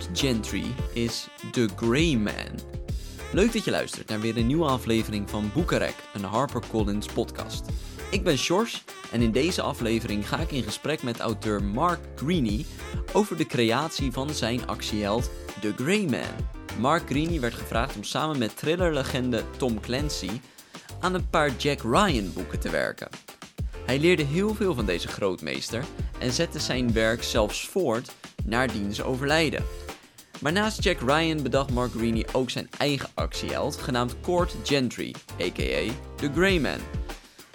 Gentry is The Grey Man. Leuk dat je luistert naar weer een nieuwe aflevering van Boekarek, een HarperCollins podcast. Ik ben Sjors en in deze aflevering ga ik in gesprek met auteur Mark Greaney over de creatie van zijn actieheld The Grey Man. Mark Greaney werd gevraagd om samen met thrillerlegende Tom Clancy aan een paar Jack Ryan boeken te werken. Hij leerde heel veel van deze grootmeester en zette zijn werk zelfs voort na diens overlijden. Maar naast Jack Ryan bedacht Mark Greaney ook zijn eigen actieheld, genaamd Court Gentry, a.k.a. The Greyman.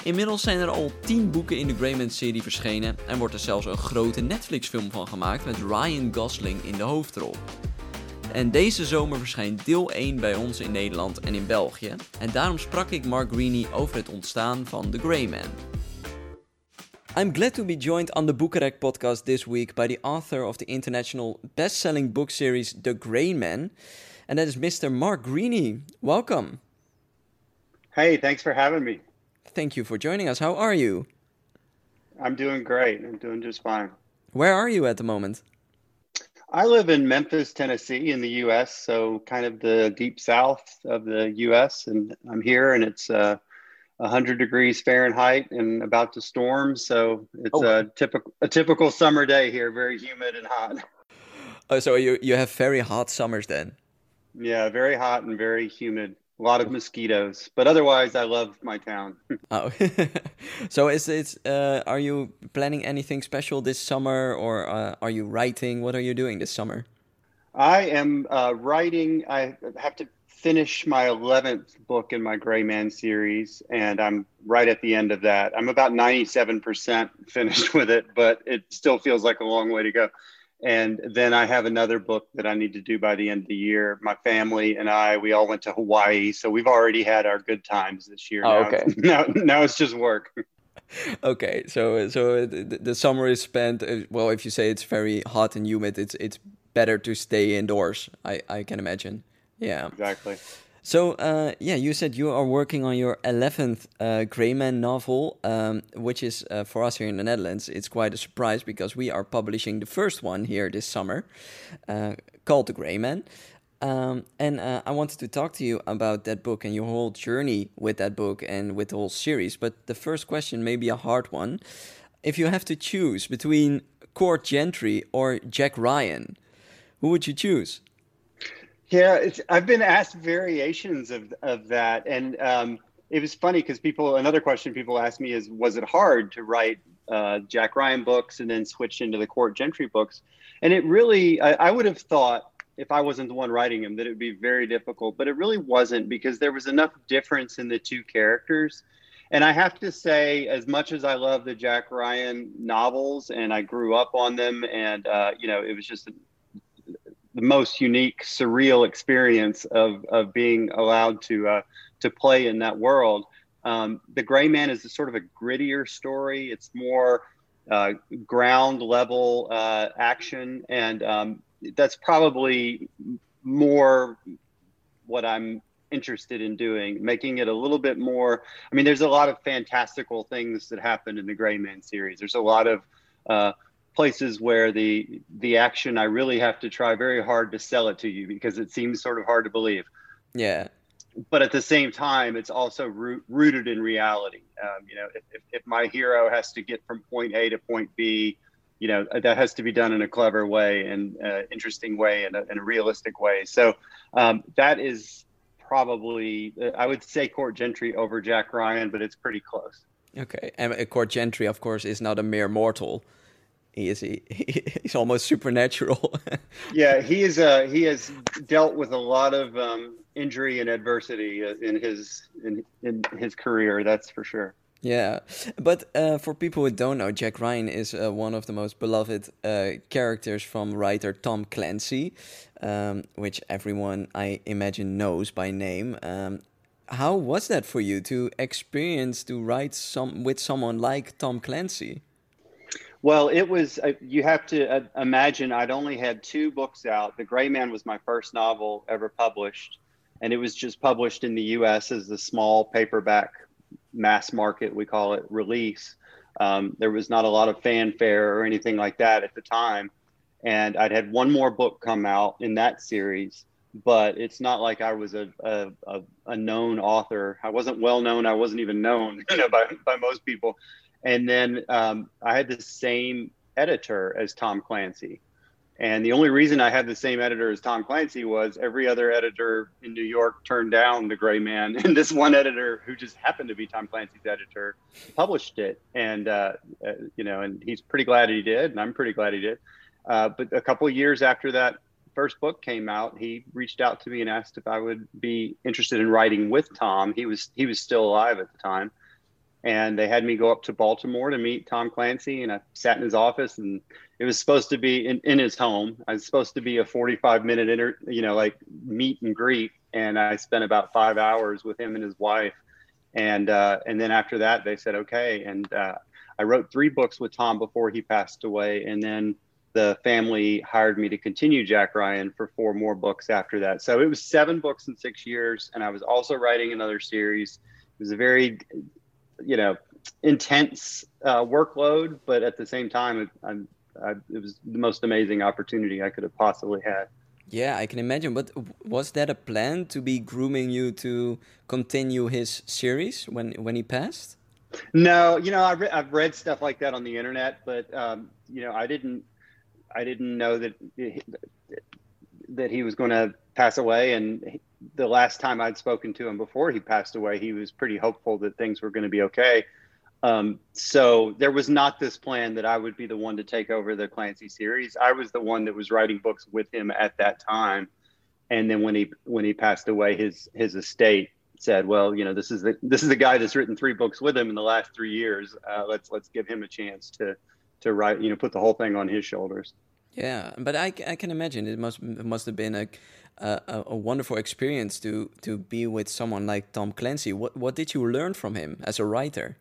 Inmiddels zijn er al 10 boeken in de Greyman-serie verschenen en wordt er zelfs een grote Netflix-film van gemaakt met Ryan Gosling in de hoofdrol. En deze zomer verschijnt deel 1 bij ons in Nederland en in België. En daarom sprak ik Mark Greaney over het ontstaan van The Greyman. I'm glad to be joined on the Bukarek podcast this week by the author of the international best-selling book series The Grey Man, and that is Mr. Mark Greaney. Welcome. Hey, thanks for having me. Thank you for joining us. How are you? I'm doing great. I'm doing just fine. Where are you at the moment? I live in Memphis, Tennessee, in the U.S., so kind of the deep south of the U.S., and I'm here, and it's uh, 100 degrees Fahrenheit and about to storm. So it's oh. a typical a typical summer day here, very humid and hot. Oh, so you you have very hot summers then? Yeah, very hot and very humid. A lot of mosquitoes, but otherwise, I love my town. oh, so is it? Uh, are you planning anything special this summer, or uh, are you writing? What are you doing this summer? I am uh, writing. I have to finish my 11th book in my Gray Man series, and I'm right at the end of that. I'm about 97% finished with it, but it still feels like a long way to go. And then I have another book that I need to do by the end of the year. My family and I, we all went to Hawaii, so we've already had our good times this year. Oh, now, okay. Now, now it's just work. okay, so so the, the summer is spent. Uh, well, if you say it's very hot and humid, it's it's better to stay indoors. I I can imagine. Yeah. Exactly. So, uh, yeah, you said you are working on your 11th uh, Greyman novel, um, which is uh, for us here in the Netherlands, it's quite a surprise because we are publishing the first one here this summer uh, called The Greyman. Um, and uh, I wanted to talk to you about that book and your whole journey with that book and with the whole series. But the first question may be a hard one. If you have to choose between Court Gentry or Jack Ryan, who would you choose? Yeah, I've been asked variations of, of that. And um, it was funny because people, another question people ask me is, was it hard to write uh, Jack Ryan books and then switch into the Court Gentry books? And it really, I, I would have thought if I wasn't the one writing them that it would be very difficult, but it really wasn't because there was enough difference in the two characters. And I have to say, as much as I love the Jack Ryan novels and I grew up on them, and uh, you know, it was just the most unique, surreal experience of of being allowed to uh, to play in that world. Um, the Gray Man is a sort of a grittier story. It's more uh, ground level uh, action, and um, that's probably more what I'm interested in doing, making it a little bit more. I mean, there's a lot of fantastical things that happen in the Gray Man series. There's a lot of uh, places where the the action I really have to try very hard to sell it to you because it seems sort of hard to believe. Yeah. But at the same time, it's also root, rooted in reality. Um, you know, if, if my hero has to get from point A to point B, you know, that has to be done in a clever way and uh, interesting way and a, in a realistic way. So um, that is probably, I would say, Court Gentry over Jack Ryan, but it's pretty close. Okay, and uh, Court Gentry, of course, is not a mere mortal he is he, he's almost supernatural. yeah, he is. Uh, he has dealt with a lot of um, injury and adversity uh, in his in, in his career. That's for sure. Yeah, but uh, for people who don't know, Jack Ryan is uh, one of the most beloved uh, characters from writer Tom Clancy, um, which everyone I imagine knows by name. Um, how was that for you to experience to write some with someone like Tom Clancy? Well, it was, uh, you have to uh, imagine I'd only had two books out. The Gray Man was my first novel ever published, and it was just published in the US as the small paperback mass market, we call it, release. Um, there was not a lot of fanfare or anything like that at the time. and I'd had one more book come out in that series. But it's not like I was a, a, a, a known author. I wasn't well known. I wasn't even known, you know, by, by most people. And then um, I had the same editor as Tom Clancy. And the only reason I had the same editor as Tom Clancy was every other editor in New York turned down The Gray Man. And this one editor, who just happened to be Tom Clancy's editor, published it. And, uh, uh, you know, and he's pretty glad he did. And I'm pretty glad he did. Uh, but a couple years after that first book came out, he reached out to me and asked if I would be interested in writing with Tom. He was, he was still alive at the time and they had me go up to Baltimore to meet Tom Clancy. And I sat in his office, and it was supposed to be in, in his home. I was supposed to be a 45 minute inter, you know, like meet and greet. And I spent about five hours with him and his wife. And uh, and then after that, they said okay. And uh, I wrote three books with Tom before he passed away, and then the family hired me to continue Jack Ryan for four more books after that. So it was seven books in six years, and I was also writing another series. It was a very you know intense uh, workload, but at the same time, it, I'm, I, it was the most amazing opportunity I could have possibly had. Yeah, I can imagine. But was that a plan to be grooming you to continue his series when when he passed? No, you know, I re- I've read stuff like that on the internet, but um, you know, I didn't, I didn't know that that he was going to pass away, and the last time I'd spoken to him before he passed away, he was pretty hopeful that things were going to be okay. Um, so there was not this plan that I would be the one to take over the Clancy series. I was the one that was writing books with him at that time. And then when he when he passed away, his his estate said, "Well, you know, this is the this is the guy that's written three books with him in the last three years. Uh, let's let's give him a chance to to write, you know, put the whole thing on his shoulders." Yeah, but I, I can imagine it must it must have been a, a, a wonderful experience to to be with someone like Tom Clancy. What what did you learn from him as a writer?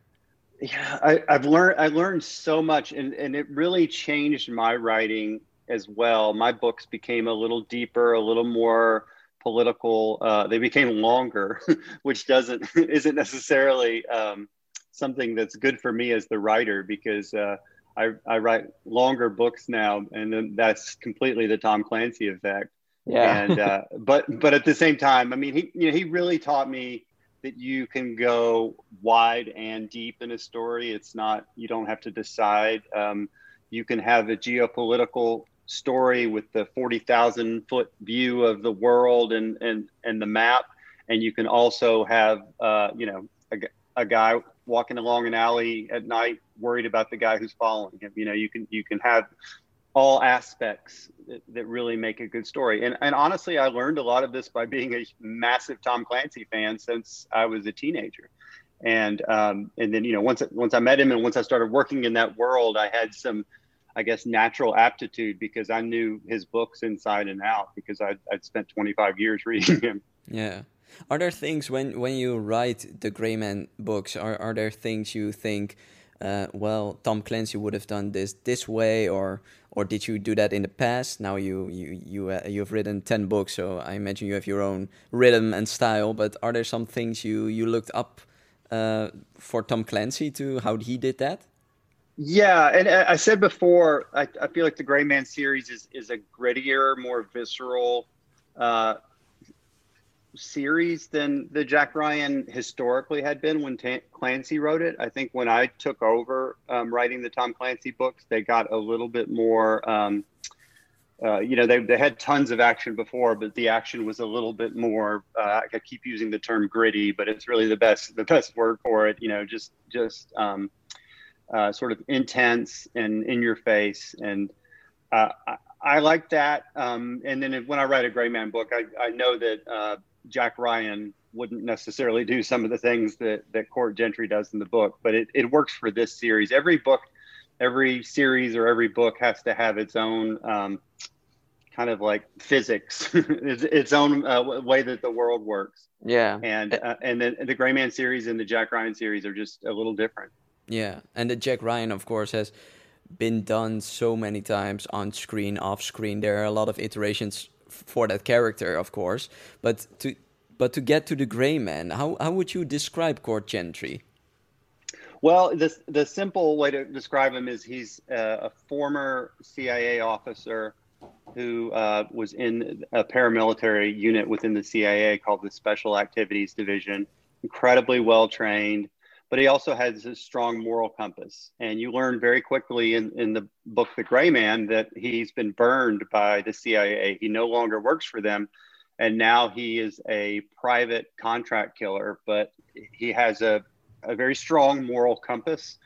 Yeah, I, I've learned I learned so much, and and it really changed my writing as well. My books became a little deeper, a little more political. Uh, they became longer, which doesn't isn't necessarily um, something that's good for me as the writer because. Uh, I, I write longer books now, and then that's completely the Tom Clancy effect. Yeah. And uh, but but at the same time, I mean, he you know he really taught me that you can go wide and deep in a story. It's not you don't have to decide. Um, you can have a geopolitical story with the forty thousand foot view of the world and and and the map, and you can also have uh, you know a, a guy walking along an alley at night worried about the guy who's following him. You know, you can you can have all aspects that, that, really make a good story. And and honestly, I learned a lot of this by being a massive Tom Clancy fan since I was a teenager. And um, and then you know once once I met him and once I started working in that world, I had some, I guess, natural aptitude because I knew his books inside and out because I'd, I'd spent 25 years reading him. Yeah. Are there things when when you write the Gray Man books? Are are there things you think? Uh, well, Tom Clancy would have done this this way, or or did you do that in the past? Now you you you uh, you've written ten books, so I imagine you have your own rhythm and style. But are there some things you you looked up uh, for Tom Clancy to how he did that? Yeah, and I said before, I, I feel like the Gray Man series is is a grittier, more visceral uh, series than the Jack Ryan historically had been when T- Clancy wrote it. I think when I took over um, writing the Tom Clancy books, they got a little bit more. Um, uh, you know, they, they had tons of action before, but the action was a little bit more. Uh, I keep using the term gritty, but it's really the best the best word for it. You know, just just um, uh, sort of intense and in your face and. Uh, I, I like that. Um, and then if, when I write a Gray Man book, I, I know that uh, Jack Ryan wouldn't necessarily do some of the things that that Court Gentry does in the book, but it, it works for this series. Every book, every series or every book has to have its own um, kind of like physics, its, its own uh, way that the world works. Yeah, and uh, and then the Gray Man series and the Jack Ryan series are just a little different. Yeah, and the Jack Ryan, of course, has been done so many times on screen, off screen. There are a lot of iterations for that character, of course. But to but to get to the Gray Man, how how would you describe Court Gentry? Well, the the simple way to describe him is he's uh, a former CIA officer who uh, was in a paramilitary unit within the CIA called the Special Activities Division. Incredibly well trained, but he also has a strong moral compass. And you learn very quickly in, in the book The Gray Man that he's been burned by the CIA. He no longer works for them. And now he is a private contract killer, but he has a, a very strong moral compass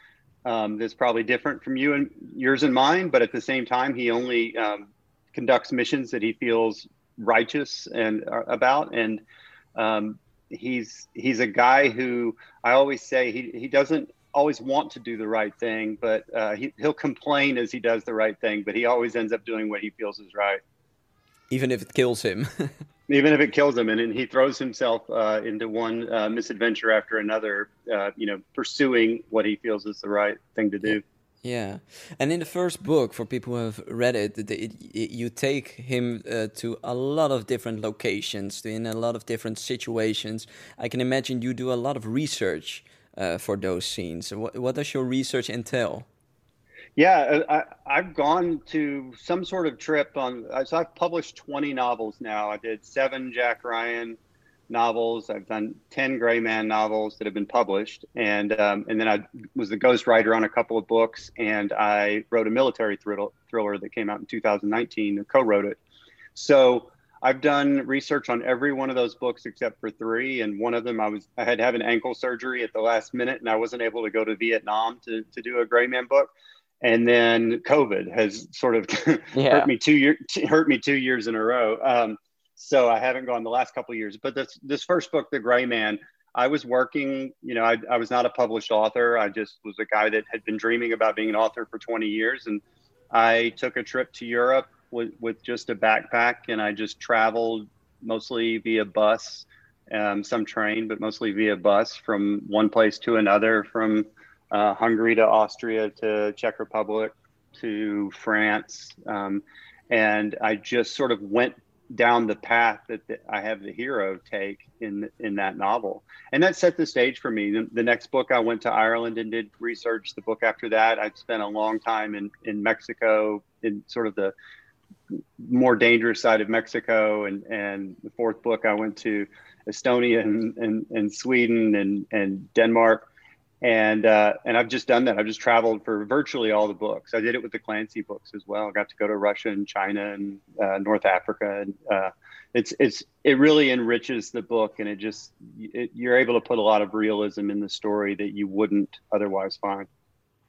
um, that's probably different from you and yours and mine. But at the same time, he only um, conducts missions that he feels righteous and uh, about. And um, he's he's a guy who I always say he he doesn't always want to do the right thing, but uh, he he'll complain as he does the right thing, but he always ends up doing what he feels is right, even if it kills him. even if it kills him, and, and he throws himself uh, into one uh, misadventure after another, uh, you know, pursuing what he feels is the right thing to do. Yeah, and in the first book, for people who have read it, it, it, it you take him uh, to a lot of different locations, in a lot of different situations. I can imagine you do a lot of research uh, for those scenes. What, what does your research entail? Yeah, uh, I, have gone to some sort of trip on. So I've published 20 novels now. I did seven Jack Ryan novels. I've done 10 Gray Man novels that have been published. And, um, and then I was the ghostwriter on a couple of books. And I wrote a military thriller, thriller that came out in 2019 and co wrote it. So I've done research on every one of those books except for three. And one of them, I was I had to have an ankle surgery at the last minute, and I wasn't able to go to Vietnam to, to do a Gray Man book. And then COVID has sort of yeah. hurt me two year hurt me two years in a row. Um, so I haven't gone the last couple years. But this this first book, The Gray Man, I was working. You know, I, I was not a published author. I just was a guy that had been dreaming about being an author for 20 years, and I took a trip to Europe with with just a backpack, and I just traveled mostly via bus, um, some train, but mostly via bus from one place to another, from uh, Hungary to Austria to Czech Republic to France. Um, and I just sort of went down the path that the, I have the hero take in in that novel, and that set the stage for me. The, the, next book, I went to Ireland and did research. The book after that, I spent a long time in in Mexico, in sort of the more dangerous side of Mexico, and and the fourth book, I went to Estonia and and, and Sweden and and Denmark and uh, and I've just done that. I've just traveled for virtually all the books. I did it with the Clancy books as well. I got to go to Russia and China and uh, North Africa, and uh, it's it's it really enriches the book, and it just it, you're able to put a lot of realism in the story that you wouldn't otherwise find.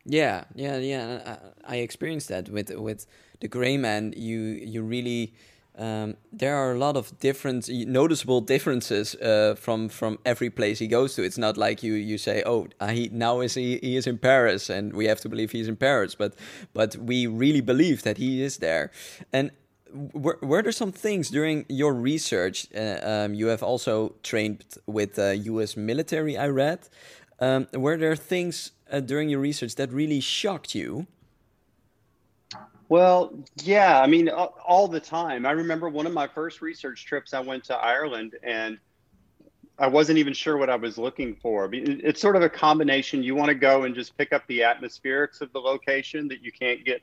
Yeah, yeah, yeah. I, I experienced that with with the Gray Man. You you really um, there are a lot of different noticeable differences uh, from from every place he goes to. It's not like you you say, oh, uh, he now is he, he is in Paris, and we have to believe he's in Paris, but but we really believe that he is there. And were, were there some things during your research? Uh, um, you have also trained with uh, U.S. military. I read. Um, were there things uh, during your research that really shocked you? Well, yeah, I mean, all the time. I remember one of my first research trips, I went to Ireland and I wasn't even sure what I was looking for. It's sort of a combination. You want to go and just pick up the atmospherics of the location that you can't get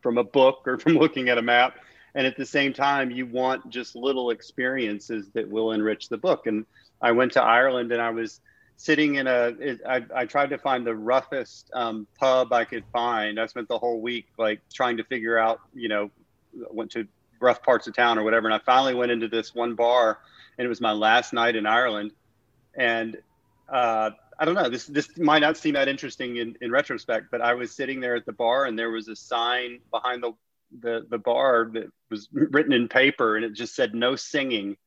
from a book or from looking at a map. And at the same time, you want just little experiences that will enrich the book. And I went to Ireland and I was sitting in a. It, I, I tried to find the roughest um, pub I could find. I spent the whole week like trying to figure out, you know, went to rough parts of town or whatever. And I finally went into this one bar and it was my last night in Ireland. And uh, I don't know, this, this might not seem that interesting in, in retrospect, but I was sitting there at the bar and there was a sign behind the, the, the bar that was written in paper and it just said no singing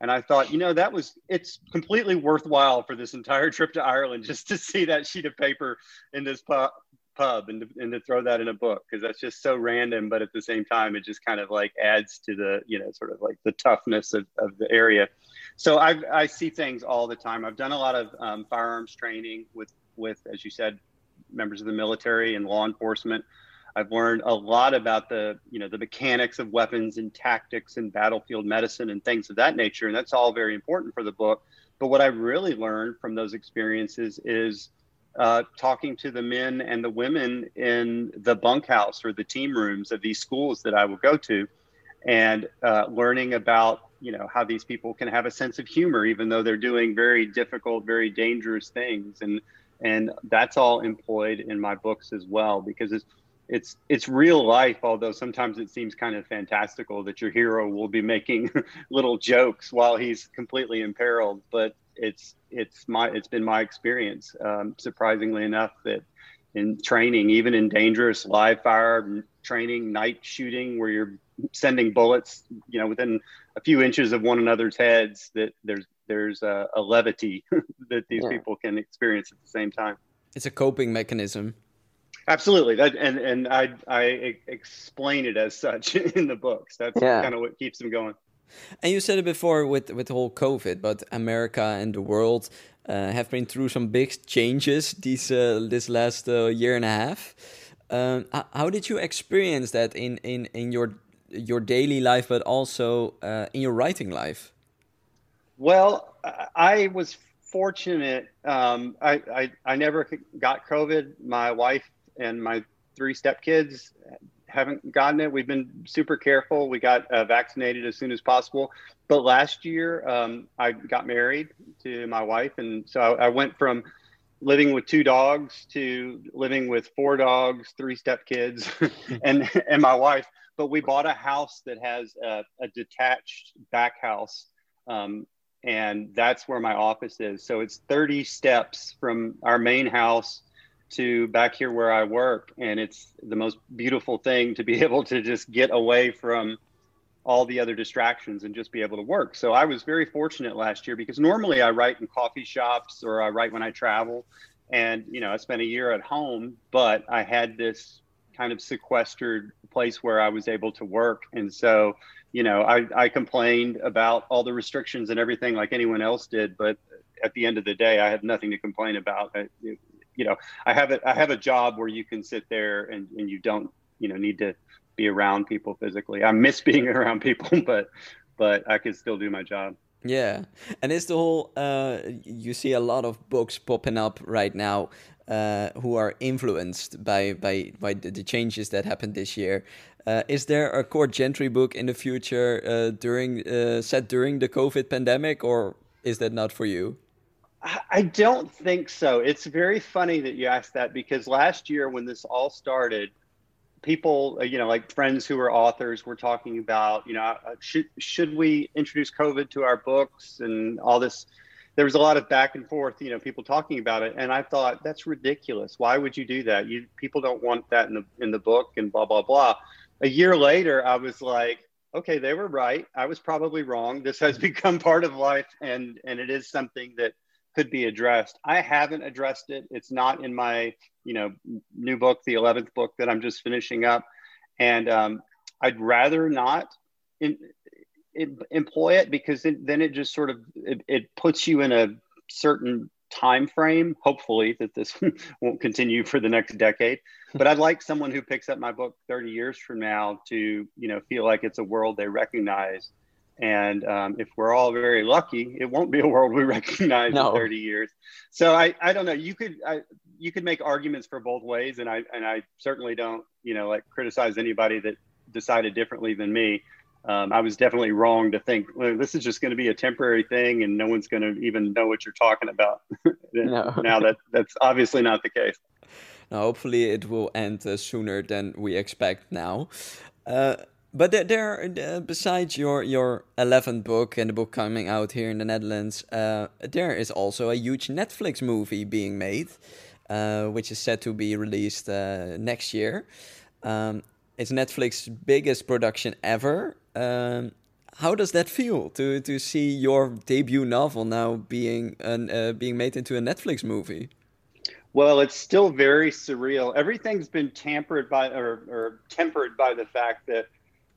and I thought, you know, that was it's completely worthwhile for this entire trip to Ireland just to see that sheet of paper in this pub, pub and, to, and to throw that in a book because that's just so random. But at the same time, it just kind of like adds to the, you know, sort of like the toughness of, of the area. So I, I see things all the time. I've done a lot of um, firearms training with, with, as you said, members of the military and law enforcement. I've learned a lot about the, you know, the mechanics of weapons and tactics and battlefield medicine and things of that nature. And that's all very important for the book. But what I really learned from those experiences is uh, talking to the men and the women in the bunkhouse or the team rooms of these schools that I will go to, and uh, learning about you know how these people can have a sense of humor even though they're doing very difficult, very dangerous things, and and that's all employed in my books as well because it's it's it's real life although sometimes it seems kind of fantastical that your hero will be making little jokes while he's completely imperiled but it's it's my it's been my experience um, surprisingly enough that in training even in dangerous live fire training night shooting where you're sending bullets you know within a few inches of one another's heads that there's there's a, a levity that these yeah. people can experience at the same time it's a coping mechanism Absolutely, that and and I I explain it as such in the books. That's yeah. kind of what keeps them going. And you said it before with with the whole COVID, but America and the world uh, have been through some big changes these uh, this last uh, year and a half. Um, how did you experience that in in in your your daily life, but also uh, in your writing life? Well, I was fortunate. Um, I, I I never got COVID. My wife and my three stepkids haven't gotten it. We've been super careful. We got uh, vaccinated as soon as possible. But last year, um, I got married to my wife, and so I, I, went from living with two dogs to living with four dogs, three stepkids, and and my wife. But we bought a house that has a, a detached back house. Um, and that's where my office is. So it's 30 steps from our main house to back here where I work. And it's the most beautiful thing to be able to just get away from all the other distractions and just be able to work. So I was very fortunate last year because normally I write in coffee shops or I write when I travel. And, you know, I spent a year at home, but I had this kind of sequestered place where I was able to work. And so, you know, I, I complained about all the restrictions and everything like anyone else did, but at the end of the day, I had nothing to complain about. It, you know, I have a I have a job where you can sit there and, and you don't, you know, need to be around people physically. I miss being around people, but but I can still do my job. Yeah, and it's the whole. Uh, you see a lot of books popping up right now uh, who are influenced by by by the, changes that happened this year. Uh, is there a Court Gentry book in the future uh, during uh, set during the COVID pandemic, or is that not for you? I don't think so. It's very funny that you asked that because last year when this all started, people, uh, you know, like friends who are authors were talking about, you know, uh, should should we introduce COVID to our books and all this. There was a lot of back and forth, you know, people talking about it, and I thought that's ridiculous. Why would you do that? You people don't want that in the in the book and blah blah blah. A year later, I was like, okay, they were right. I was probably wrong. This has become part of life, and and it is something that could be addressed. I haven't addressed it. It's not in my, you know, new book, the 11th book that I'm just finishing up. And um, I'd rather not in, in, employ it because it, then it just sort of, it, it puts you in a certain time frame, hopefully that this won't continue for the next decade. But I'd like someone who picks up my book 30 years from now to, you know, feel like it's a world they recognize and um, if we're all very lucky, it won't be a world we recognize no. in 30 years. So I, I don't know. You could I, you could make arguments for both ways, and I and I certainly don't you know like criticize anybody that decided differently than me. Um, I was definitely wrong to think well, this is just going to be a temporary thing, and no one's going to even know what you're talking about. no. now that that's obviously not the case. Now, hopefully, it will end uh, sooner than we expect now. Uh, but there, there uh, besides your your 11th book and the book coming out here in the Netherlands, uh, there is also a huge Netflix movie being made, uh, which is set to be released uh, next year. Um, it's Netflix's biggest production ever. Um, how does that feel to to see your debut novel now being an, uh, being made into a Netflix movie? Well, it's still very surreal. Everything's been tampered by or, or tempered by the fact that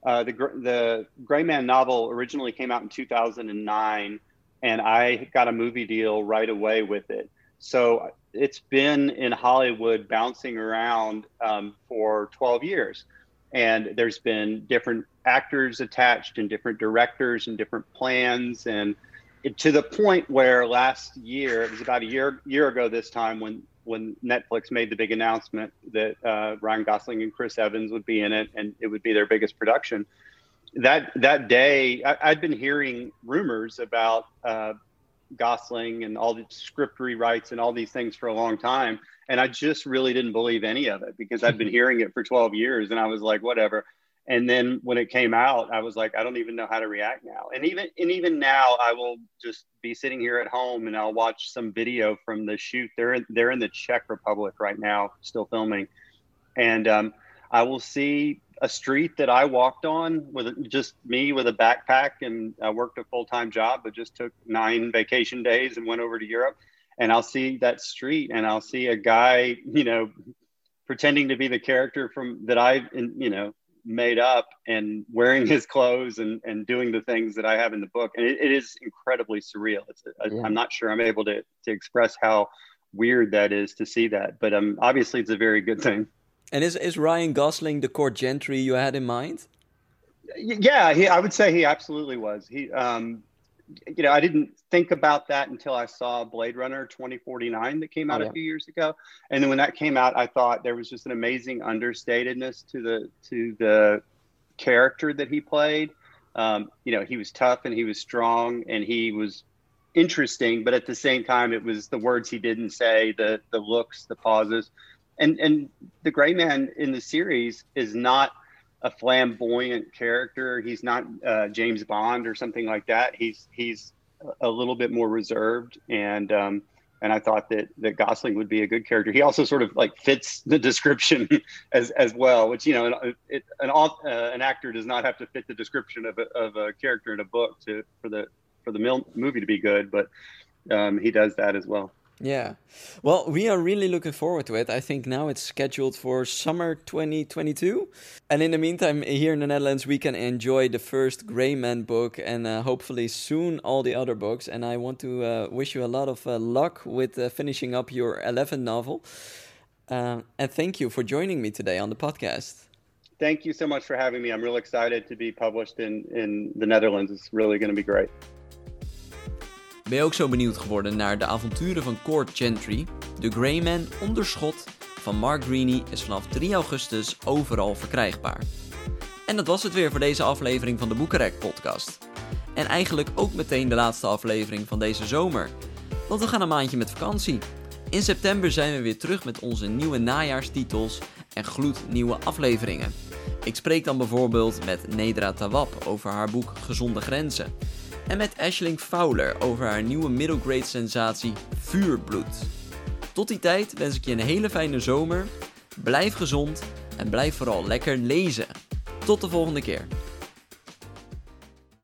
uh, the the Gray Man novel originally came out in 2009, and I got a movie deal right away with it. So it's been in Hollywood bouncing around um, for 12 years, and there's been different actors attached and different directors and different plans, and it, to the point where last year it was about a year year ago this time when when Netflix made the big announcement that uh, Ryan Gosling and Chris Evans would be in it, and it would be their biggest production. That that day, I, had been hearing rumors about uh, Gosling and all the script rewrites and all these things for a long time, and I just really didn't believe any of it because I'd been hearing it for 12 years, and I was like, whatever. And then when it came out, I was like, I don't even know how to react now. And even and even now, I will just be sitting here at home and I'll watch some video from the shoot. They're in, they're in the Czech Republic right now, still filming, and um, I will see a street that I walked on with just me with a backpack, and I worked a full time job, but just took nine vacation days and went over to Europe. And I'll see that street, and I'll see a guy, you know, pretending to be the character from that I, you know, made up and wearing his clothes and, and doing the things that I have in the book. And it, it is incredibly surreal. It's, yeah. I'm not sure I'm able to, to express how weird that is to see that, but um, obviously it's a very good thing. And is, is Ryan Gosling the court gentry you had in mind? Yeah, he, I would say he absolutely was. He, um, you know, I didn't think about that until I saw Blade Runner 2049 that came out oh, yeah. a few years ago. And then when that came out, I thought there was just an amazing understatedness to the to the character that he played. Um, you know, he was tough and he was strong and he was interesting, but at the same time, it was the words he didn't say, the the looks, the pauses, and and the Gray Man in the series is not a flamboyant character. He's not uh, James Bond or something like that. He's he's a little bit more reserved, and um, and I thought that that Gosling would be a good character. He also sort of like fits the description as as well, which you know, it, an uh, an actor does not have to fit the description of a, of a character in a book to for the for the movie to be good, but um, he does that as well. Yeah. Well, we are really looking forward to it. I think now it's scheduled for summer 2022. And in the meantime, here in the Netherlands, we can enjoy the first Gray Man book and uh, hopefully soon all the other books. And I want to uh, wish you a lot of uh, luck with uh, finishing up your 11th novel. Uh, and thank you for joining me today on the podcast. Thank you so much for having me. I'm real excited to be published in, in the Netherlands. It's really going to be great. Ben je ook zo benieuwd geworden naar de avonturen van Court Gentry? The Grey Man onder schot van Mark Greene is vanaf 3 augustus overal verkrijgbaar. En dat was het weer voor deze aflevering van de Boekenrek podcast. En eigenlijk ook meteen de laatste aflevering van deze zomer. Want we gaan een maandje met vakantie. In september zijn we weer terug met onze nieuwe najaarstitels en gloednieuwe afleveringen. Ik spreek dan bijvoorbeeld met Nedra Tawab over haar boek Gezonde Grenzen en met Ashling Fowler over haar nieuwe middle grade sensatie Vuurbloed. Tot die tijd wens ik je een hele fijne zomer, blijf gezond en blijf vooral lekker lezen. Tot de volgende keer.